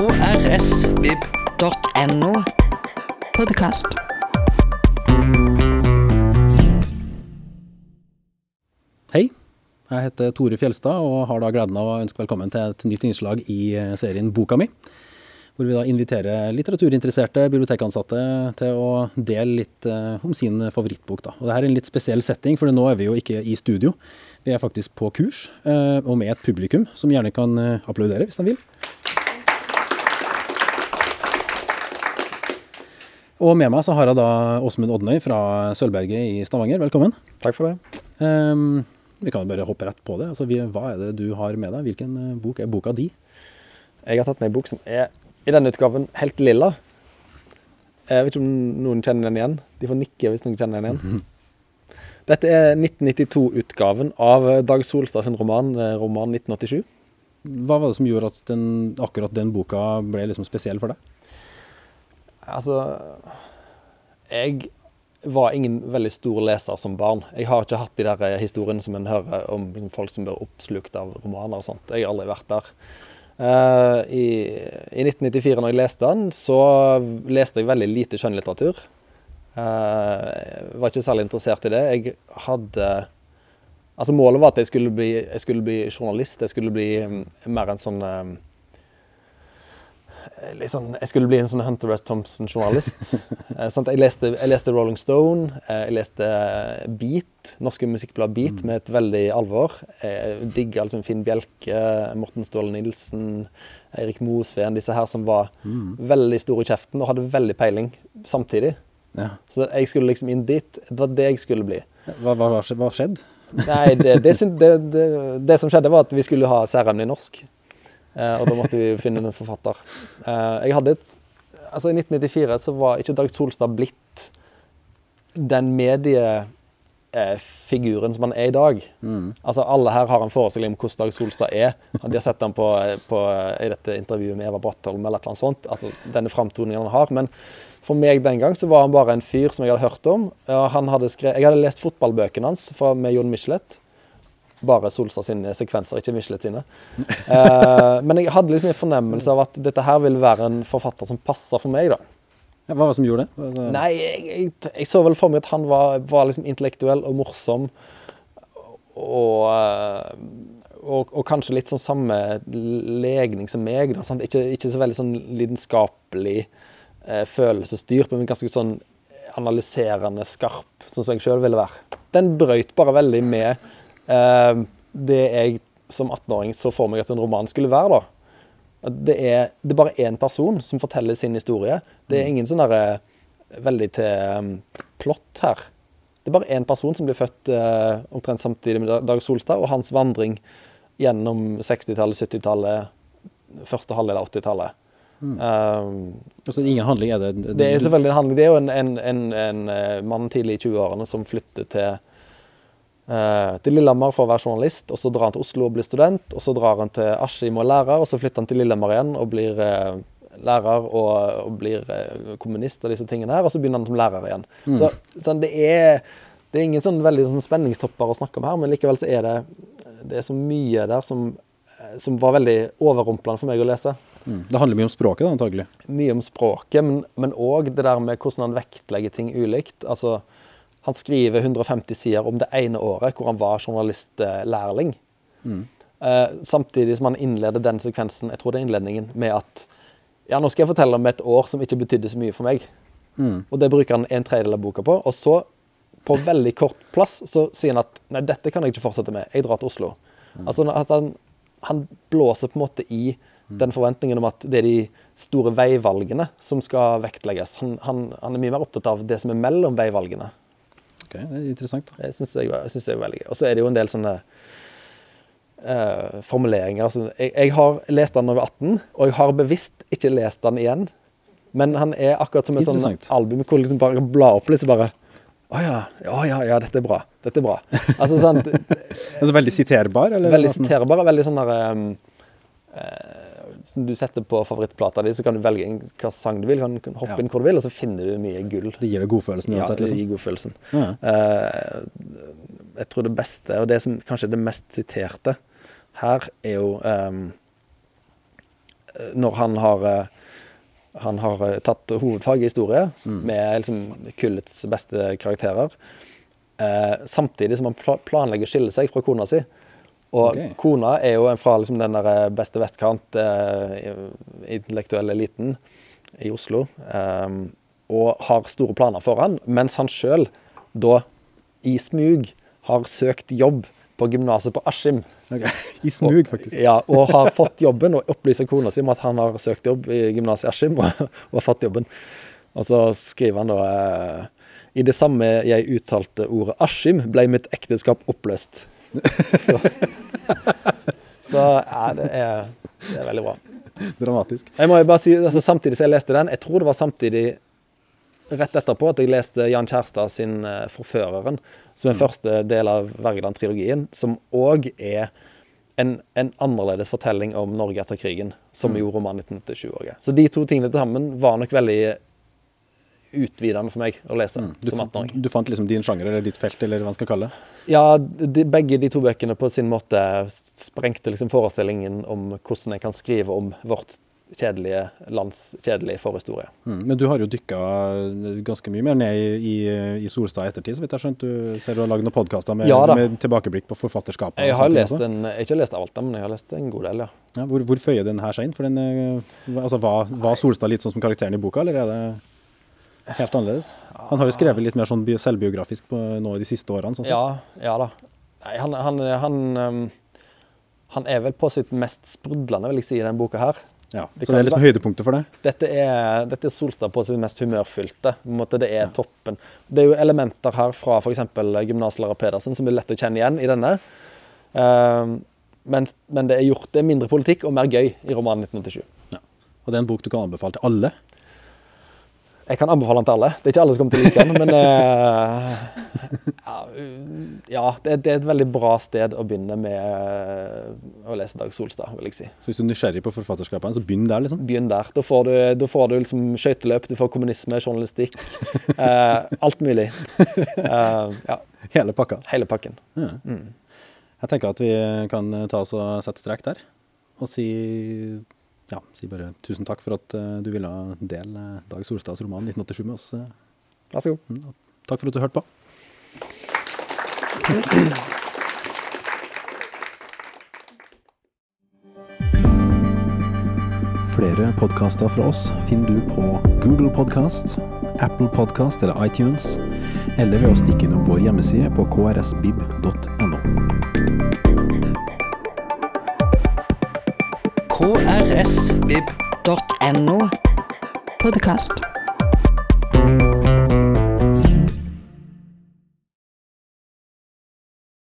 krsvib.no. Podkast. Hei, jeg heter Tore Fjelstad og har da gleden av å ønske velkommen til et nytt innslag i eh, serien Boka mi. Hvor vi da inviterer litteraturinteresserte bibliotekansatte til å dele litt eh, om sin favorittbok. da. Og Dette er en litt spesiell setting, for nå er vi jo ikke i studio. Vi er faktisk på kurs, eh, og med et publikum som gjerne kan applaudere hvis de vil. Og med meg så har jeg da Åsmund Odnøy fra Sølvberget i Stavanger. Velkommen. Takk for det. Um, vi kan jo bare hoppe rett på det. Altså, vi, hva er det du har med deg? Hvilken eh, bok er boka di? Jeg har tatt med en bok som er i denne utgaven helt lilla. Jeg vet ikke om noen kjenner den igjen. De får nikke hvis noen kjenner den igjen. Dette er 1992-utgaven av Dag Solstad sin roman, eh, roman 1987. Hva var det som gjorde at den, akkurat den boka ble liksom spesiell for deg? Altså Jeg var ingen veldig stor leser som barn. Jeg har ikke hatt de der eh, historiene som en hører om liksom, folk som blir oppslukt av romaner og sånt. Jeg har aldri vært der. Uh, i, I 1994, når jeg leste den, så leste jeg veldig lite skjønnlitteratur. Uh, var ikke særlig interessert i det. Jeg hadde Altså Målet var at jeg skulle bli, jeg skulle bli journalist. Jeg skulle bli um, mer en sånn um, liksom, Jeg skulle bli en sånn Hunter S. Thompson-journalist. eh, jeg, jeg, leste, Rolling Stone, eh, jeg leste Beat, norske musikkblad Beat, mm. med et veldig alvor. Jeg digga liksom Finn Bjelke, Morten Ståle Nilsen, Eirik Mosveen, disse her som var mm. veldig store i kjeften og hadde veldig peiling samtidig. Ja. Så jeg skulle liksom inn dit. Det var det jeg skulle bli. Hva, hva, hva skjedde? Nei, det, det, det, det, som skjedde, var at vi skulle ha særemne i norsk. Eh, og da måtte vi finne en forfatter. Eh, jeg hadde et Altså, i 1994 så var ikke Dag Solstad blitt den mediefiguren som han er i dag. Mm. Altså, alle her har en forestilling om hvordan Dag Solstad er. De har sett ham på, på, i dette intervjuet med Eva Brattholm eller annet sånt. Altså, denne framtoningen han har. Men for meg den gang så var han bare en fyr som jeg hadde hørt om. Han hadde skrevet, jeg hadde lest fotballbøkene hans fra, med Jon Michelet bare Solstad sine sekvenser, ikke Michelet sine. Eh, men jeg hadde litt mye fornemmelse av at dette her ville være en forfatter som passer for meg. da. Ja, hva var det som gjorde det? det... Nei, jeg, jeg, jeg, så vel for meg at han var, var liksom intellektuell og morsom. Og, eh, og, og, kanskje litt sånn samme legning som meg. da, ikke, ikke, så veldig sånn lidenskapelig eh, følelsesstyrt, men ganske sånn analyserende skarp, sånn som jeg sjøl ville være. Den brøyt bare veldig med det jeg som 18-åring så for meg at en roman skulle være. da. Det er, det er bare én person som forteller sin historie. Det er mm. ingen sånn derre veldig til um, plott her. Det er bare én person som blir født uh, omtrent samtidig med Dag Solstad, og hans vandring gjennom 60-tallet, 70-tallet, første halvdel av 80-tallet. Mm. Um, altså ingen handling er det? Det, det er selvfølgelig en handling. Det er jo en, en, en, en mann tidlig i 20-årene som flytter til Eh, til Lillehammer for å være journalist, og så drar han til Oslo og blir student. Og så drar han til Askim og lærer, og så flytter han til Lillehammer igjen og blir eh, lærer og, og, blir eh, kommunist og disse tingene her, og så begynner han som lærer igjen. Mm. Så, så det, er, det, er, ingen sånn veldig sånn spenningstopper å snakke om her, men likevel så er det, det er så mye der som, som var veldig overrumplende for meg å lese. Mm. Det handler mye om språket, da, antagelig? Mye om språket, men òg det der med hvordan han vektlegger ting ulikt. altså han skriver 150 sider om det ene året hvor han var journalistlærling. Mm. Eh, samtidig som han innleder den sekvensen, jeg tror det er innledningen, med at ja, nå skal jeg fortelle om et år som ikke betydde så mye for meg. Mm. Og det bruker han en tredjedel av boka på. Og så, på veldig kort plass, så sier han at nei, dette kan jeg ikke fortsette med, jeg drar til Oslo. Mm. Altså at han, han, blåser på en måte i den forventningen om at det er de store veivalgene som skal vektlegges. Han, han, han er mye mer opptatt av det som er mellom veivalgene. Ok, det er interessant. da. Jeg syns det, det, er veldig gøy. Og så er det jo en del sånne uh, formuleringer. Altså, jeg, jeg, har lest den jeg var 18, og jeg har bevisst ikke lest den igjen. Men han er akkurat som et sånn album hvor liksom bare blar opp litt, så bare Å oh ja, oh ja, ja, dette er bra. Dette er bra. Altså sånn altså, Veldig siterbar? Eller? Veldig siterbar. Veldig sånn der um, uh, som du setter på favorittplata di, så kan du velge hva sang du vil. Kan, hoppe ja. inn hvor du vil, og så finner du mye gull. Det gir deg godfølelsen uansett? Ja, det liksom. gir godfølelsen. Ja. Uh, jeg tror det beste, og det som kanskje er det mest siterte her, er jo um, når han har eh, han har eh, tatt hovedfag i historie med liksom kullets beste karakterer. Eh, samtidig som han planlegger å skille seg fra kona si. Og okay. kona er jo fra liksom, den der eh, beste vestkant, eh, intellektuelle eliten i Oslo. Eh, og har store planer for han, mens han sjøl da i smug har søkt jobb på gymnaset på Askim. Ok. I smug, faktisk. Ja, og har fått jobben, og opplyser kona si om at han har søkt jobb i gymnaset i Askim, og, og har fått jobben. Og så skriver han da eh, I det samme jeg uttalte ordet Askim, ble mitt ekteskap oppløst. Så, så ja, det er, det er veldig bra. Dramatisk. Jeg må jo bare si, altså Samtidig som jeg leste den, jeg tror det var samtidig rett etterpå at jeg leste Jan Kjærstad sin eh, 'Forføreren', som er første del av Wergeland-trilogien, som òg er en, en annerledes fortelling om Norge etter krigen, som jo roman 1997 òg er. Så de to tingene til sammen var nok veldig utvidende for meg å lese Mm. Du, som 18-åring. du fant liksom din sjanger, eller ditt felt, eller hva man skal kalle det. Ja, de, begge de to bøkene på sin måte sprengte liksom forestillingen om hvordan jeg kan skrive om vårt kjedelige lands kjedelige forhistorie. Mm. Men du har jo dykka ganske mye mer ned i, i, i Solstad ettertid, så vidt jeg har skjønt. Du ser du har lagd noen podkaster med, Ja med tilbakeblikk på forfatterskapet. Jeg har lest en, ikke lest alt, men jeg har lest en god del, ja. Ja, hvor, hvor føyer den her seg inn? For den, eh, altså, var, var Solstad litt sånn som karakteren i boka, eller er det helt annerledes? Han har jo skrevet litt mer sånn selvbiografisk på, nå i de siste årene. sånn sett. Ja, ja da. Nei, han, han, han, um, han er vel på sitt mest sprudlende, vil jeg si, i denne boka her. Ja, Det så det er liksom høydepunktet for det? Dette er, dette er Solstad på sitt mest humørfylte. Måte, det er toppen. Det er jo elementer her fra f.eks. gymnaslærer Pedersen som er lett å kjenne igjen i denne. Um, men, men det er gjort det er mindre politikk og mer gøy i romanen 1987. Ja. Og det er en bok du kan anbefale til alle? Jeg kan anbefale den til alle. Det er ikke alle som kommer til å like den, men ja, uh, ja det, det er et veldig bra sted å begynne med eh, å lese Dag Solstad, vil jeg si. Så hvis du er nysgjerrig på forfatterskapet, så begynn der, liksom. Begynn der. Da får du, da får du liksom skøyteløp, du får kommunisme, journalistikk. uh, alt mulig. Uh, ja, Hele pakka. hele pakken. Ja. Jeg tenker at vi kan ta oss og sette strek der, og si ja, si bare tusen takk for at eh, du ville dele eh, Dag Solstads roman 1987 med oss. eh. Vær så god. Mm, og Takk for at du hørte på. Flere podkaster fra oss finner du på Google Podkast, Apple Podkast eller iTunes, eller ved å stikke innom vår hjemmeside på krsbib.no. krsvib.no. Podkast.